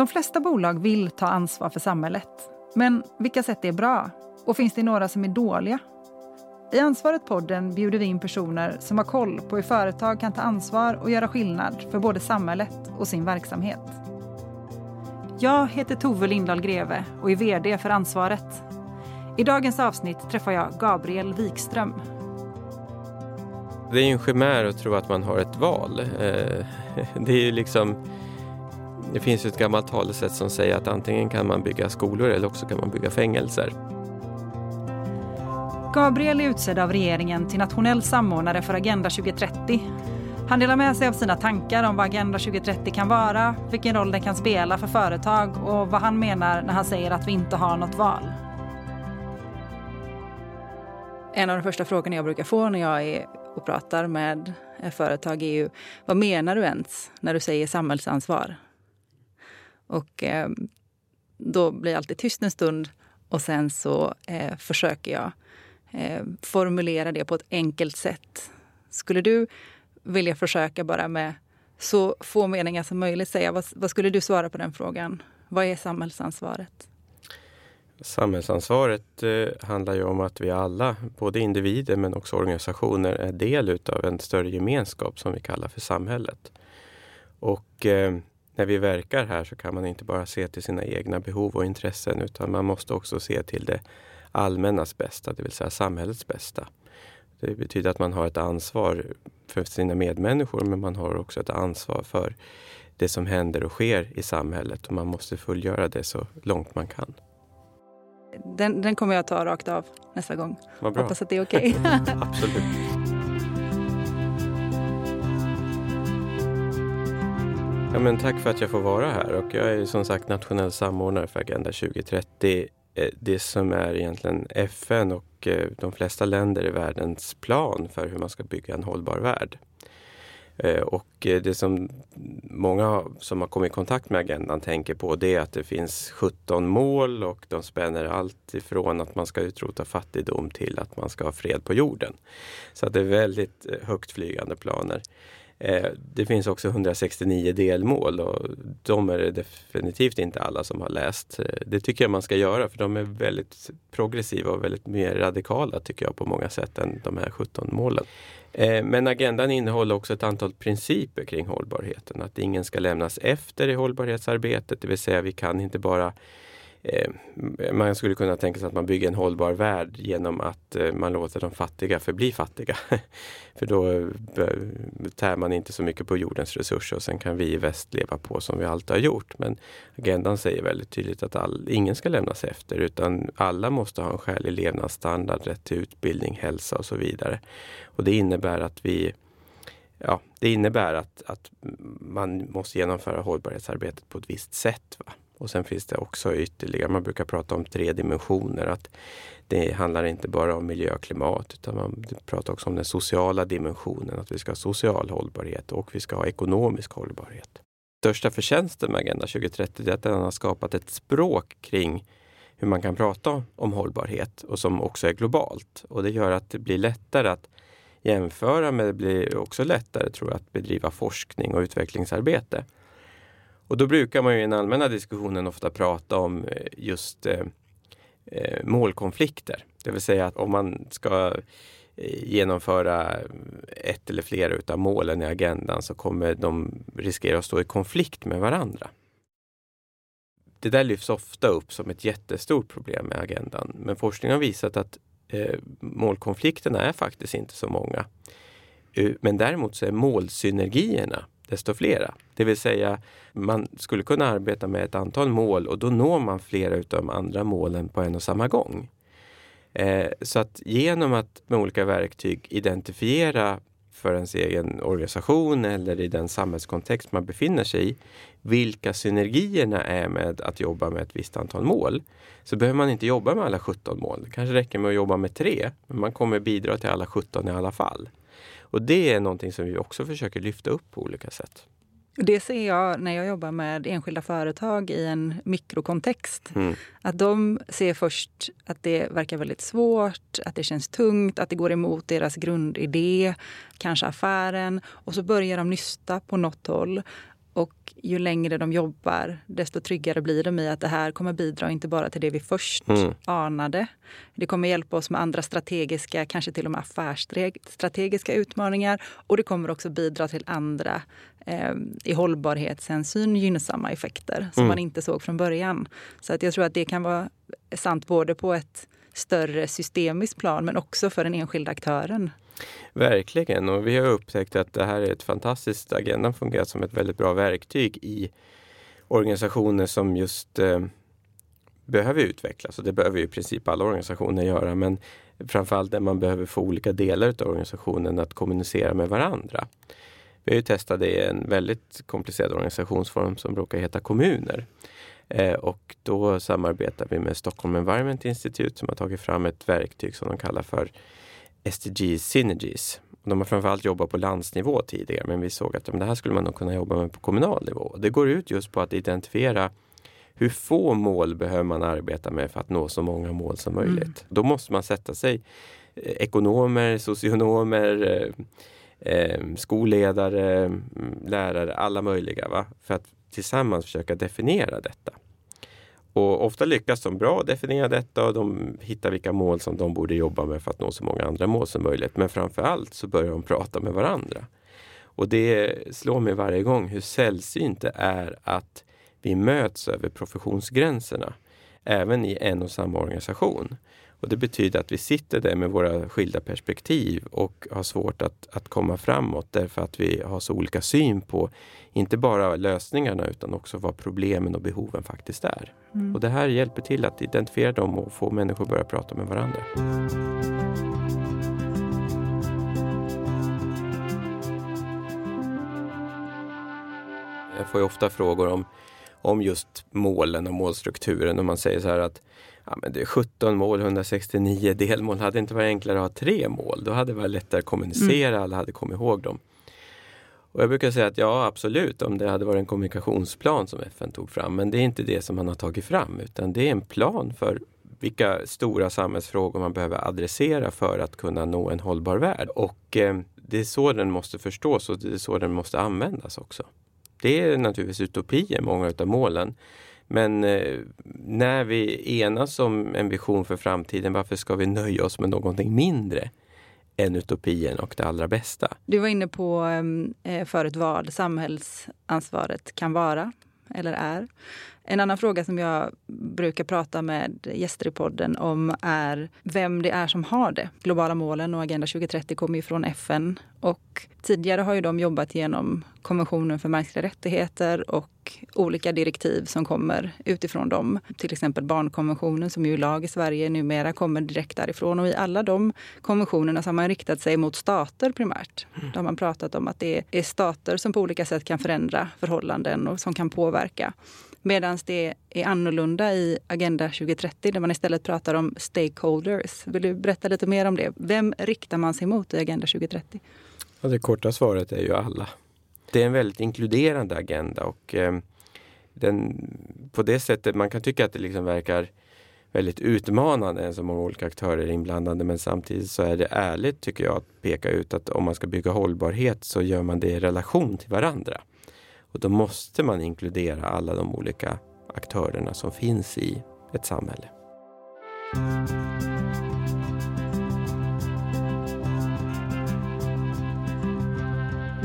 De flesta bolag vill ta ansvar för samhället. Men vilka sätt är bra? Och finns det några som är dåliga? I Ansvaret-podden bjuder vi in personer som har koll på hur företag kan ta ansvar och göra skillnad för både samhället och sin verksamhet. Jag heter Tove Lindahl Greve och är VD för Ansvaret. I dagens avsnitt träffar jag Gabriel Wikström. Det är en chimär att tro att man har ett val. Eh, det är ju liksom det finns ju ett gammalt talesätt som säger att antingen kan man bygga skolor eller också kan man bygga fängelser. Gabriel är utsedd av regeringen till nationell samordnare för Agenda 2030. Han delar med sig av sina tankar om vad Agenda 2030 kan vara, vilken roll den kan spela för företag och vad han menar när han säger att vi inte har något val. En av de första frågorna jag brukar få när jag är och pratar med företag är ju vad menar du ens när du säger samhällsansvar? Och eh, då blir jag alltid tyst en stund och sen så eh, försöker jag eh, formulera det på ett enkelt sätt. Skulle du vilja försöka bara med så få meningar som möjligt säga vad, vad skulle du svara på den frågan? Vad är samhällsansvaret? Samhällsansvaret eh, handlar ju om att vi alla, både individer men också organisationer, är del utav en större gemenskap som vi kallar för samhället. Och eh, när vi verkar här så kan man inte bara se till sina egna behov och intressen utan man måste också se till det allmännas bästa, det vill säga samhällets bästa. Det betyder att man har ett ansvar för sina medmänniskor men man har också ett ansvar för det som händer och sker i samhället och man måste fullgöra det så långt man kan. Den, den kommer jag ta rakt av nästa gång. Hoppas att det är okej. Okay. Absolut. Ja, men tack för att jag får vara här och jag är som sagt nationell samordnare för Agenda 2030. Eh, det som är egentligen FN och eh, de flesta länder i världens plan för hur man ska bygga en hållbar värld. Eh, och det som många som har kommit i kontakt med agendan tänker på det är att det finns 17 mål och de spänner allt ifrån att man ska utrota fattigdom till att man ska ha fred på jorden. Så det är väldigt högt flygande planer. Eh, det finns också 169 delmål och de är det definitivt inte alla som har läst. Eh, det tycker jag man ska göra för de är väldigt progressiva och väldigt mer radikala tycker jag på många sätt än de här 17 målen. Eh, men agendan innehåller också ett antal principer kring hållbarheten. Att ingen ska lämnas efter i hållbarhetsarbetet, det vill säga vi kan inte bara Eh, man skulle kunna tänka sig att man bygger en hållbar värld genom att eh, man låter de fattiga förbli fattiga. För då eh, tär man inte så mycket på jordens resurser och sen kan vi i väst leva på som vi alltid har gjort. Men agendan säger väldigt tydligt att all, ingen ska lämnas efter utan alla måste ha en skälig levnadsstandard, rätt till utbildning, hälsa och så vidare. Och det innebär att vi Ja, det innebär att, att man måste genomföra hållbarhetsarbetet på ett visst sätt. Va? Och sen finns det också ytterligare, man brukar prata om tre dimensioner. Att det handlar inte bara om miljö och klimat utan man pratar också om den sociala dimensionen. Att vi ska ha social hållbarhet och vi ska ha ekonomisk hållbarhet. Största förtjänsten med Agenda 2030 är att den har skapat ett språk kring hur man kan prata om hållbarhet och som också är globalt. Och det gör att det blir lättare att jämföra men det blir också lättare tror jag att bedriva forskning och utvecklingsarbete. Och då brukar man ju i den allmänna diskussionen ofta prata om eh, just eh, eh, målkonflikter. Det vill säga att om man ska eh, genomföra ett eller flera utav målen i agendan så kommer de riskera att stå i konflikt med varandra. Det där lyfts ofta upp som ett jättestort problem med agendan. Men forskning har visat att eh, målkonflikterna är faktiskt inte så många. Men däremot så är målsynergierna desto flera. Det vill säga man skulle kunna arbeta med ett antal mål och då når man flera utav de andra målen på en och samma gång. Eh, så att genom att med olika verktyg identifiera för ens egen organisation eller i den samhällskontext man befinner sig i vilka synergierna är med att jobba med ett visst antal mål. Så behöver man inte jobba med alla 17 mål. Det kanske räcker med att jobba med tre, men man kommer bidra till alla 17 i alla fall. Och det är någonting som vi också försöker lyfta upp på olika sätt. Det ser jag när jag jobbar med enskilda företag i en mikrokontext. Mm. Att de ser först att det verkar väldigt svårt, att det känns tungt, att det går emot deras grundidé, kanske affären. Och så börjar de nysta på något håll. Och ju längre de jobbar, desto tryggare blir de i att det här kommer bidra inte bara till det vi först mm. anade. Det kommer hjälpa oss med andra strategiska, kanske till och med affärsstrategiska utmaningar. Och det kommer också bidra till andra eh, i hållbarhetshänsyn gynnsamma effekter som mm. man inte såg från början. Så att jag tror att det kan vara sant både på ett större systemiskt plan men också för den enskilda aktören. Verkligen och vi har upptäckt att det här är ett fantastiskt, agendan fungerar som ett väldigt bra verktyg i organisationer som just eh, behöver utvecklas och det behöver ju i princip alla organisationer göra men framförallt där man behöver få olika delar av organisationen att kommunicera med varandra. Vi har ju testat det i en väldigt komplicerad organisationsform som råkar heta kommuner. Eh, och då samarbetar vi med Stockholm Environment Institute som har tagit fram ett verktyg som de kallar för SDG Synergies. De har framförallt jobbat på landsnivå tidigare men vi såg att det här skulle man nog kunna jobba med på kommunal nivå. Det går ut just på att identifiera hur få mål behöver man arbeta med för att nå så många mål som möjligt. Mm. Då måste man sätta sig eh, ekonomer, socionomer, eh, eh, skolledare, lärare, alla möjliga va? för att tillsammans försöka definiera detta. Och ofta lyckas de bra definiera detta och de hittar vilka mål som de borde jobba med för att nå så många andra mål som möjligt. Men framför allt så börjar de prata med varandra. Och det slår mig varje gång hur sällsynt det är att vi möts över professionsgränserna. Även i en och samma organisation. Och Det betyder att vi sitter där med våra skilda perspektiv och har svårt att, att komma framåt därför att vi har så olika syn på inte bara lösningarna utan också vad problemen och behoven faktiskt är. Mm. Och Det här hjälper till att identifiera dem och få människor att börja prata med varandra. Jag får ofta frågor om, om just målen och målstrukturen och man säger så här att ja, men det är 17 mål, 169 delmål. Hade det inte varit enklare att ha tre mål? Då hade det varit lättare att kommunicera, mm. alla hade kommit ihåg dem. Och jag brukar säga att ja, absolut, om det hade varit en kommunikationsplan som FN tog fram. Men det är inte det som man har tagit fram, utan det är en plan för vilka stora samhällsfrågor man behöver adressera för att kunna nå en hållbar värld. Och eh, det är så den måste förstås och det är så den måste användas också. Det är naturligtvis utopier, många av målen. Men eh, när vi enas om en vision för framtiden, varför ska vi nöja oss med någonting mindre än utopien och det allra bästa? Du var inne på eh, förut vad samhällsansvaret kan vara eller är. En annan fråga som jag brukar prata med gäster i podden om är vem det är som har det. Globala målen och Agenda 2030 kommer ju från FN och tidigare har ju de jobbat genom konventionen för mänskliga rättigheter och olika direktiv som kommer utifrån dem. Till exempel barnkonventionen som ju är lag i Sverige numera kommer direkt därifrån. Och i alla de konventionerna så har man riktat sig mot stater primärt. Mm. Då har man pratat om att det är stater som på olika sätt kan förändra förhållanden och som kan påverka. Medan det är annorlunda i Agenda 2030 där man istället pratar om stakeholders. Vill du berätta lite mer om det? Vem riktar man sig mot i Agenda 2030? Ja, det korta svaret är ju alla. Det är en väldigt inkluderande agenda och eh, den, på det sättet, man kan tycka att det liksom verkar väldigt utmanande när så många olika aktörer är inblandade men samtidigt så är det ärligt tycker jag att peka ut att om man ska bygga hållbarhet så gör man det i relation till varandra. Och då måste man inkludera alla de olika aktörerna som finns i ett samhälle.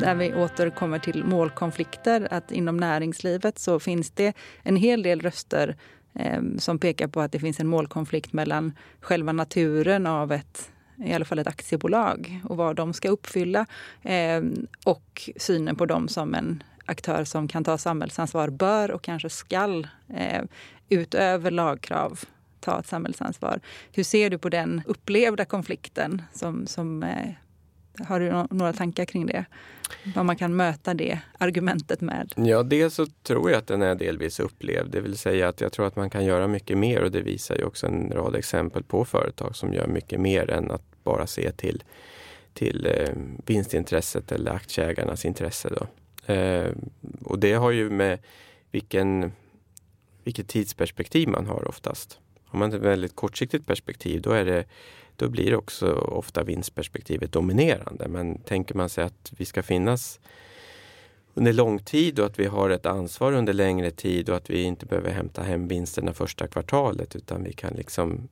Där vi återkommer till målkonflikter, att inom näringslivet så finns det en hel del röster eh, som pekar på att det finns en målkonflikt mellan själva naturen av ett i alla fall ett aktiebolag och vad de ska uppfylla eh, och synen på dem som en aktör som kan ta samhällsansvar bör och kanske skall eh, utöver lagkrav ta ett samhällsansvar. Hur ser du på den upplevda konflikten? Som, som, eh, har du några tankar kring det? Vad man kan möta det argumentet med? Ja, dels så tror jag att den är delvis upplevd. Det vill säga att jag tror att man kan göra mycket mer och det visar ju också en rad exempel på företag som gör mycket mer än att bara se till, till eh, vinstintresset eller aktieägarnas intresse. Då. Eh, och det har ju med vilken, vilket tidsperspektiv man har oftast. Har man ett väldigt kortsiktigt perspektiv då, är det, då blir också ofta vinstperspektivet dominerande. Men tänker man sig att vi ska finnas under lång tid och att vi har ett ansvar under längre tid och att vi inte behöver hämta hem vinsterna första kvartalet utan vi kan liksom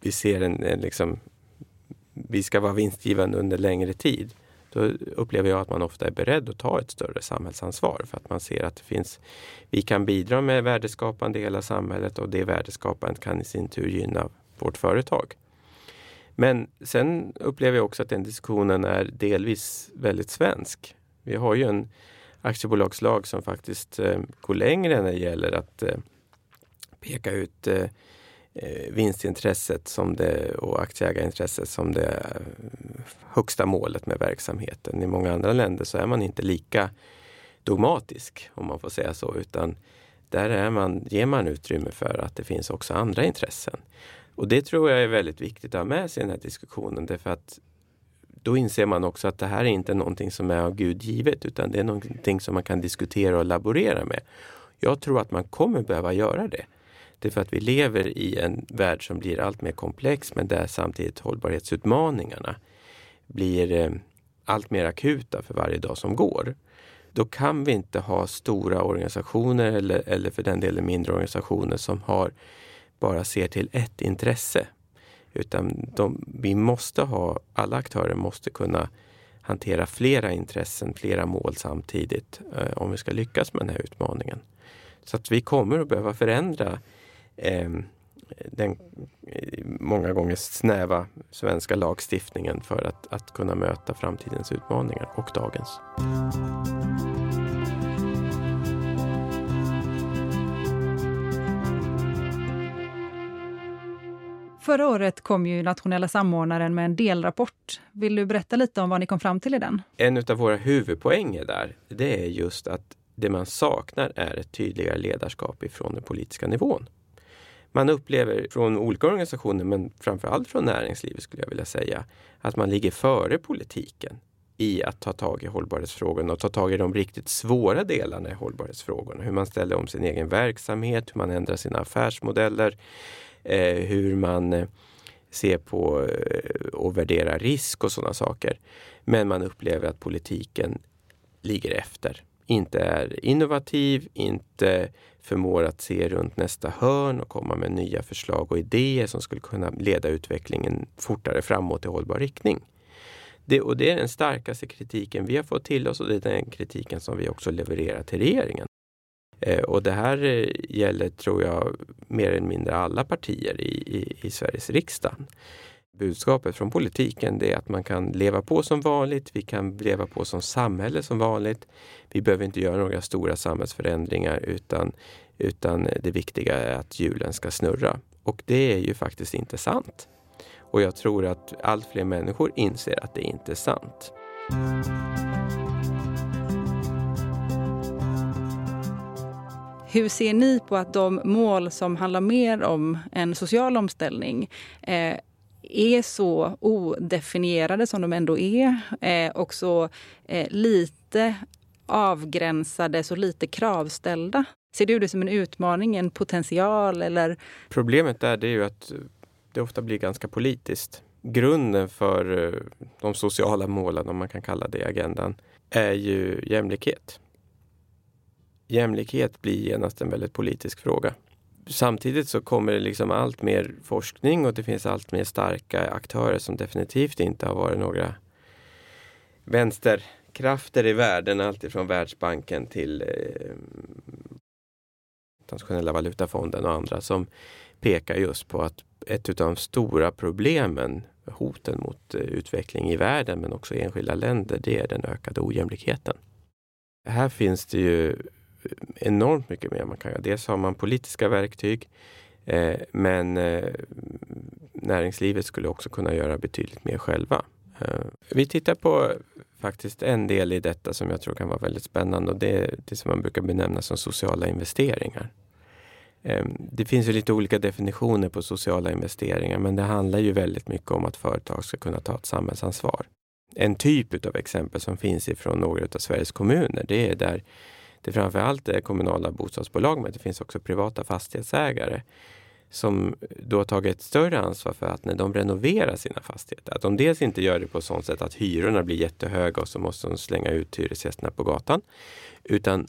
vi ser en, en liksom vi ska vara vinstgivande under längre tid. Då upplever jag att man ofta är beredd att ta ett större samhällsansvar för att man ser att det finns, vi kan bidra med värdeskapande i hela samhället och det värdeskapandet kan i sin tur gynna vårt företag. Men sen upplever jag också att den diskussionen är delvis väldigt svensk. Vi har ju en aktiebolagslag som faktiskt eh, går längre när det gäller att eh, peka ut eh, Eh, vinstintresset som det, och aktieägarintresset som det eh, högsta målet med verksamheten. I många andra länder så är man inte lika dogmatisk, om man får säga så, utan där är man, ger man utrymme för att det finns också andra intressen. Och det tror jag är väldigt viktigt att ha med sig i den här diskussionen därför att då inser man också att det här är inte någonting som är av Gud givet utan det är någonting som man kan diskutera och laborera med. Jag tror att man kommer behöva göra det. Det är för att vi lever i en värld som blir allt mer komplex men där samtidigt hållbarhetsutmaningarna blir eh, allt mer akuta för varje dag som går. Då kan vi inte ha stora organisationer eller, eller för den delen mindre organisationer som har bara ser till ett intresse. Utan de, vi måste ha, alla aktörer måste kunna hantera flera intressen, flera mål samtidigt eh, om vi ska lyckas med den här utmaningen. Så att vi kommer att behöva förändra eh, den många gånger snäva svenska lagstiftningen för att, att kunna möta framtidens utmaningar och dagens. Förra året kom ju nationella samordnaren med en delrapport. Vill du berätta lite om vad ni kom fram till i den? En av våra huvudpoänger där, det är just att det man saknar är ett tydligare ledarskap ifrån den politiska nivån. Man upplever från olika organisationer, men framförallt från näringslivet skulle jag vilja säga, att man ligger före politiken i att ta tag i hållbarhetsfrågorna och ta tag i de riktigt svåra delarna i hållbarhetsfrågorna. Hur man ställer om sin egen verksamhet, hur man ändrar sina affärsmodeller, eh, hur man eh, ser på eh, och värderar risk och sådana saker. Men man upplever att politiken ligger efter. Inte är innovativ, inte förmår att se runt nästa hörn och komma med nya förslag och idéer som skulle kunna leda utvecklingen fortare framåt i hållbar riktning. Det, och det är den starkaste kritiken vi har fått till oss och det är den kritiken som vi också levererar till regeringen. Eh, och det här eh, gäller, tror jag, mer eller mindre alla partier i, i, i Sveriges riksdag. Budskapet från politiken är att man kan leva på som vanligt, vi kan leva på som samhälle som vanligt. Vi behöver inte göra några stora samhällsförändringar utan, utan det viktiga är att hjulen ska snurra. Och det är ju faktiskt inte sant. Och jag tror att allt fler människor inser att det inte är sant. Hur ser ni på att de mål som handlar mer om en social omställning eh, är så odefinierade som de ändå är eh, och så eh, lite avgränsade, så lite kravställda? Ser du det som en utmaning, en potential? Eller? Problemet där det är ju att det ofta blir ganska politiskt. Grunden för eh, de sociala målen, om man kan kalla det agendan, är ju jämlikhet jämlikhet blir genast en väldigt politisk fråga. Samtidigt så kommer det liksom allt mer forskning och det finns allt mer starka aktörer som definitivt inte har varit några vänsterkrafter i världen, alltifrån Världsbanken till eh, Internationella valutafonden och andra som pekar just på att ett av de stora problemen, hoten mot eh, utveckling i världen men också i enskilda länder, det är den ökade ojämlikheten. Här finns det ju enormt mycket mer man kan göra. Dels har man politiska verktyg eh, men eh, näringslivet skulle också kunna göra betydligt mer själva. Eh, vi tittar på faktiskt en del i detta som jag tror kan vara väldigt spännande och det är det som man brukar benämna som sociala investeringar. Eh, det finns ju lite olika definitioner på sociala investeringar men det handlar ju väldigt mycket om att företag ska kunna ta ett samhällsansvar. En typ av exempel som finns ifrån några av Sveriges kommuner det är där det framförallt är kommunala bostadsbolag men det finns också privata fastighetsägare som eh, då har tagit ett större ansvar för att när de renoverar sina fastigheter, att de dels inte gör det på sånt sätt att hyrorna blir jättehöga och så måste de slänga ut hyresgästerna på gatan. Utan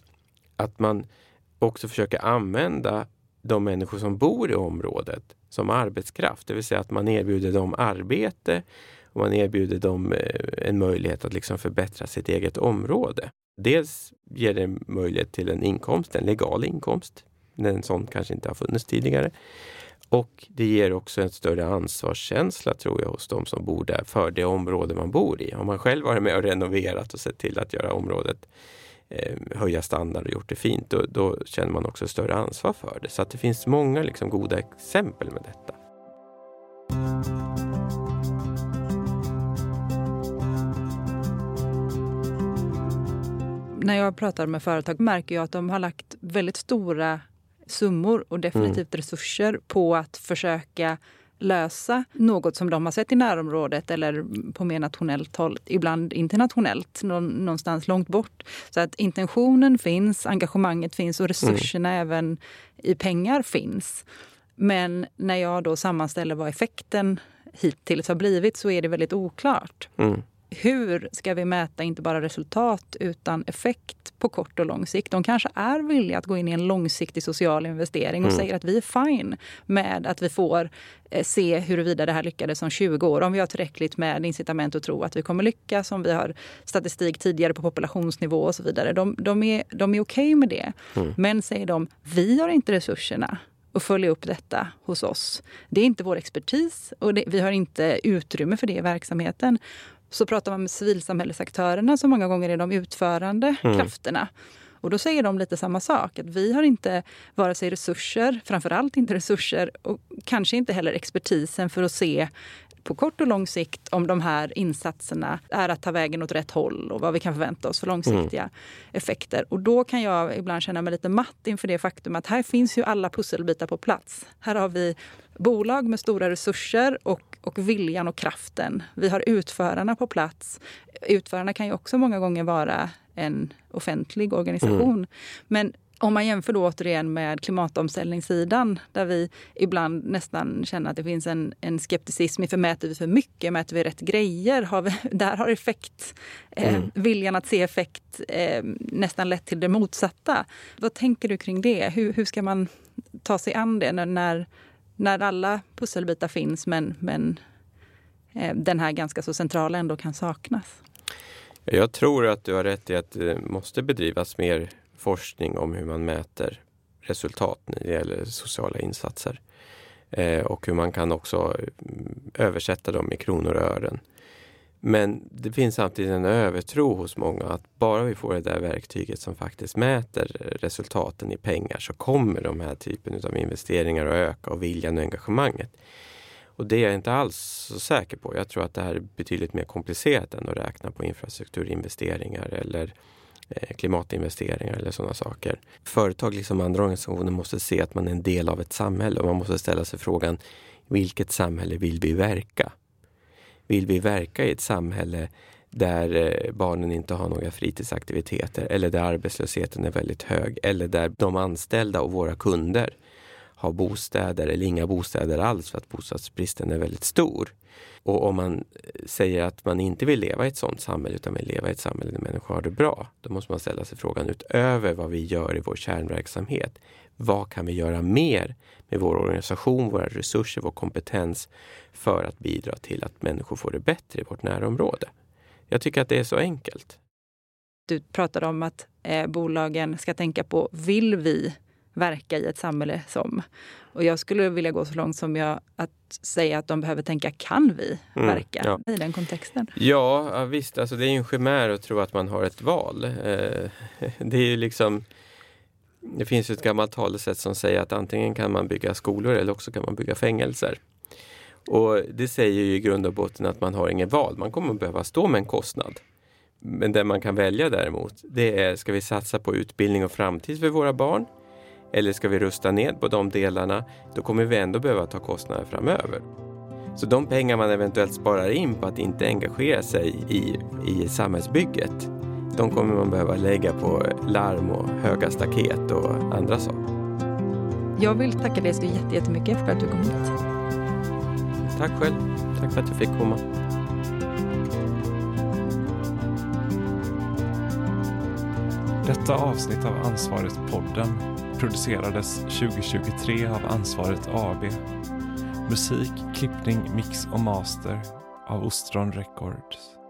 att man också försöker använda de människor som bor i området som arbetskraft. Det vill säga att man erbjuder dem arbete och man erbjuder dem eh, en möjlighet att liksom förbättra sitt eget område. Dels ger det möjlighet till en inkomst, en legal inkomst. En sån kanske inte har funnits tidigare. Och det ger också en större ansvarskänsla tror jag hos de som bor där för det område man bor i. Om man själv varit med och renoverat och sett till att göra området eh, höja standard och gjort det fint, då, då, känner man också större ansvar för det. Så att det finns många liksom, goda exempel med detta. När jag pratar med företag märker jag att de har lagt väldigt stora summor och definitivt mm. resurser på att försöka lösa något som de har sett i närområdet eller på mer nationellt håll, ibland internationellt, någonstans långt bort. Så att intentionen finns, engagemanget finns och resurserna mm. även i pengar finns. Men när jag då sammanställer vad effekten hittills har blivit så är det väldigt oklart. Mm hur ska vi mäta inte bara resultat utan effekt på kort och lång sikt? De kanske är villiga att gå in i en långsiktig social investering och mm. säger att vi är fine med att vi får eh, se huruvida det här lyckades om 20 år. Om vi har tillräckligt med incitament att tro att vi kommer lyckas, om vi har statistik tidigare på populationsnivå och så vidare. De, de är, de är okej okay med det. Mm. Men säger de, vi har inte resurserna och följa upp detta hos oss. Det är inte vår expertis och det, vi har inte utrymme för det i verksamheten så pratar man med civilsamhällesaktörerna som många gånger är de utförande mm. krafterna. Och då säger de lite samma sak, att vi har inte vare sig resurser, framförallt inte resurser och kanske inte heller expertisen för att se på kort och lång sikt om de här insatserna är att ta vägen åt rätt håll och vad vi kan förvänta oss för långsiktiga mm. effekter. Och då kan jag ibland känna mig lite matt inför det faktum att här finns ju alla pusselbitar på plats. Här har vi bolag med stora resurser och, och viljan och kraften. Vi har utförarna på plats. Utförarna kan ju också många gånger vara en offentlig organisation. Mm. Men om man jämför då återigen med klimatomställningssidan där vi ibland nästan känner att det finns en, en skepticism inför mäter vi för mycket, mäter vi rätt grejer? Har vi, där har effekt, eh, mm. viljan att se effekt eh, nästan lett till det motsatta. Vad tänker du kring det? Hur, hur ska man ta sig an det när, när, när alla pusselbitar finns men, men eh, den här ganska så centrala ändå kan saknas? Jag tror att du har rätt i att det måste bedrivas mer forskning om hur man mäter resultat när det gäller sociala insatser. Eh, och hur man kan också mm, översätta dem i kronor och ören. Men det finns samtidigt en övertro hos många att bara vi får det där verktyget som faktiskt mäter resultaten i pengar så kommer de här typen av investeringar att öka och viljan och engagemanget. Och det är jag inte alls så säker på. Jag tror att det här är betydligt mer komplicerat än att räkna på infrastrukturinvesteringar eller Eh, Eh, klimatinvesteringar eller sådana saker. Företag liksom andra organisationer måste se att man är en del av ett samhälle och man måste ställa sig frågan vilket samhälle vill vi verka? Vill vi verka i ett samhälle där eh, barnen inte har några fritidsaktiviteter eller där arbetslösheten är väldigt hög eller där de anställda och våra kunder ha bostäder eller inga bostäder alls för att bostadsbristen är väldigt stor. Och om man eh, säger att man inte vill leva i ett sådant samhälle utan vill leva i ett samhälle där människor har det bra. Då måste man ställa sig frågan utöver vad vi gör i vår kärnverksamhet. Vad kan vi göra mer med vår organisation, våra resurser, vår kompetens för att bidra till att människor får det bättre i vårt närområde? Jag tycker att det är så enkelt. Du pratade om att eh, bolagen ska tänka på, vill vi verka i ett samhälle som. Och jag skulle vilja gå så långt som jag att säga att de behöver tänka, kan vi mm, verka ja. i den kontexten? Ja, visst, alltså det är ju en chimär att tro att man har ett val. Eh, det är ju liksom det finns ett gammalt talesätt som säger att antingen kan man bygga skolor eller också kan man bygga fängelser. Och det säger ju i grund och botten att man har inget val. Man kommer att behöva stå med en kostnad. Men det man kan välja däremot, det är ska vi satsa på utbildning och framtid för våra barn? Eller ska vi rusta ned på de delarna, då kommer vi ändå behöva ta kostnader framöver. Så de pengar man eventuellt sparar in på att inte engagera sig i, i samhällsbygget, de kommer man behöva lägga på larm och höga staket och andra saker. jag vill tacka dig så jättemycket för att du kom hit. Tack själv. Tack för att jag fick komma. Detta avsnitt av Ansvaret-podden producerades 2023 av Ansvaret AB. Musik, klippning, mix och master av Ostron Records.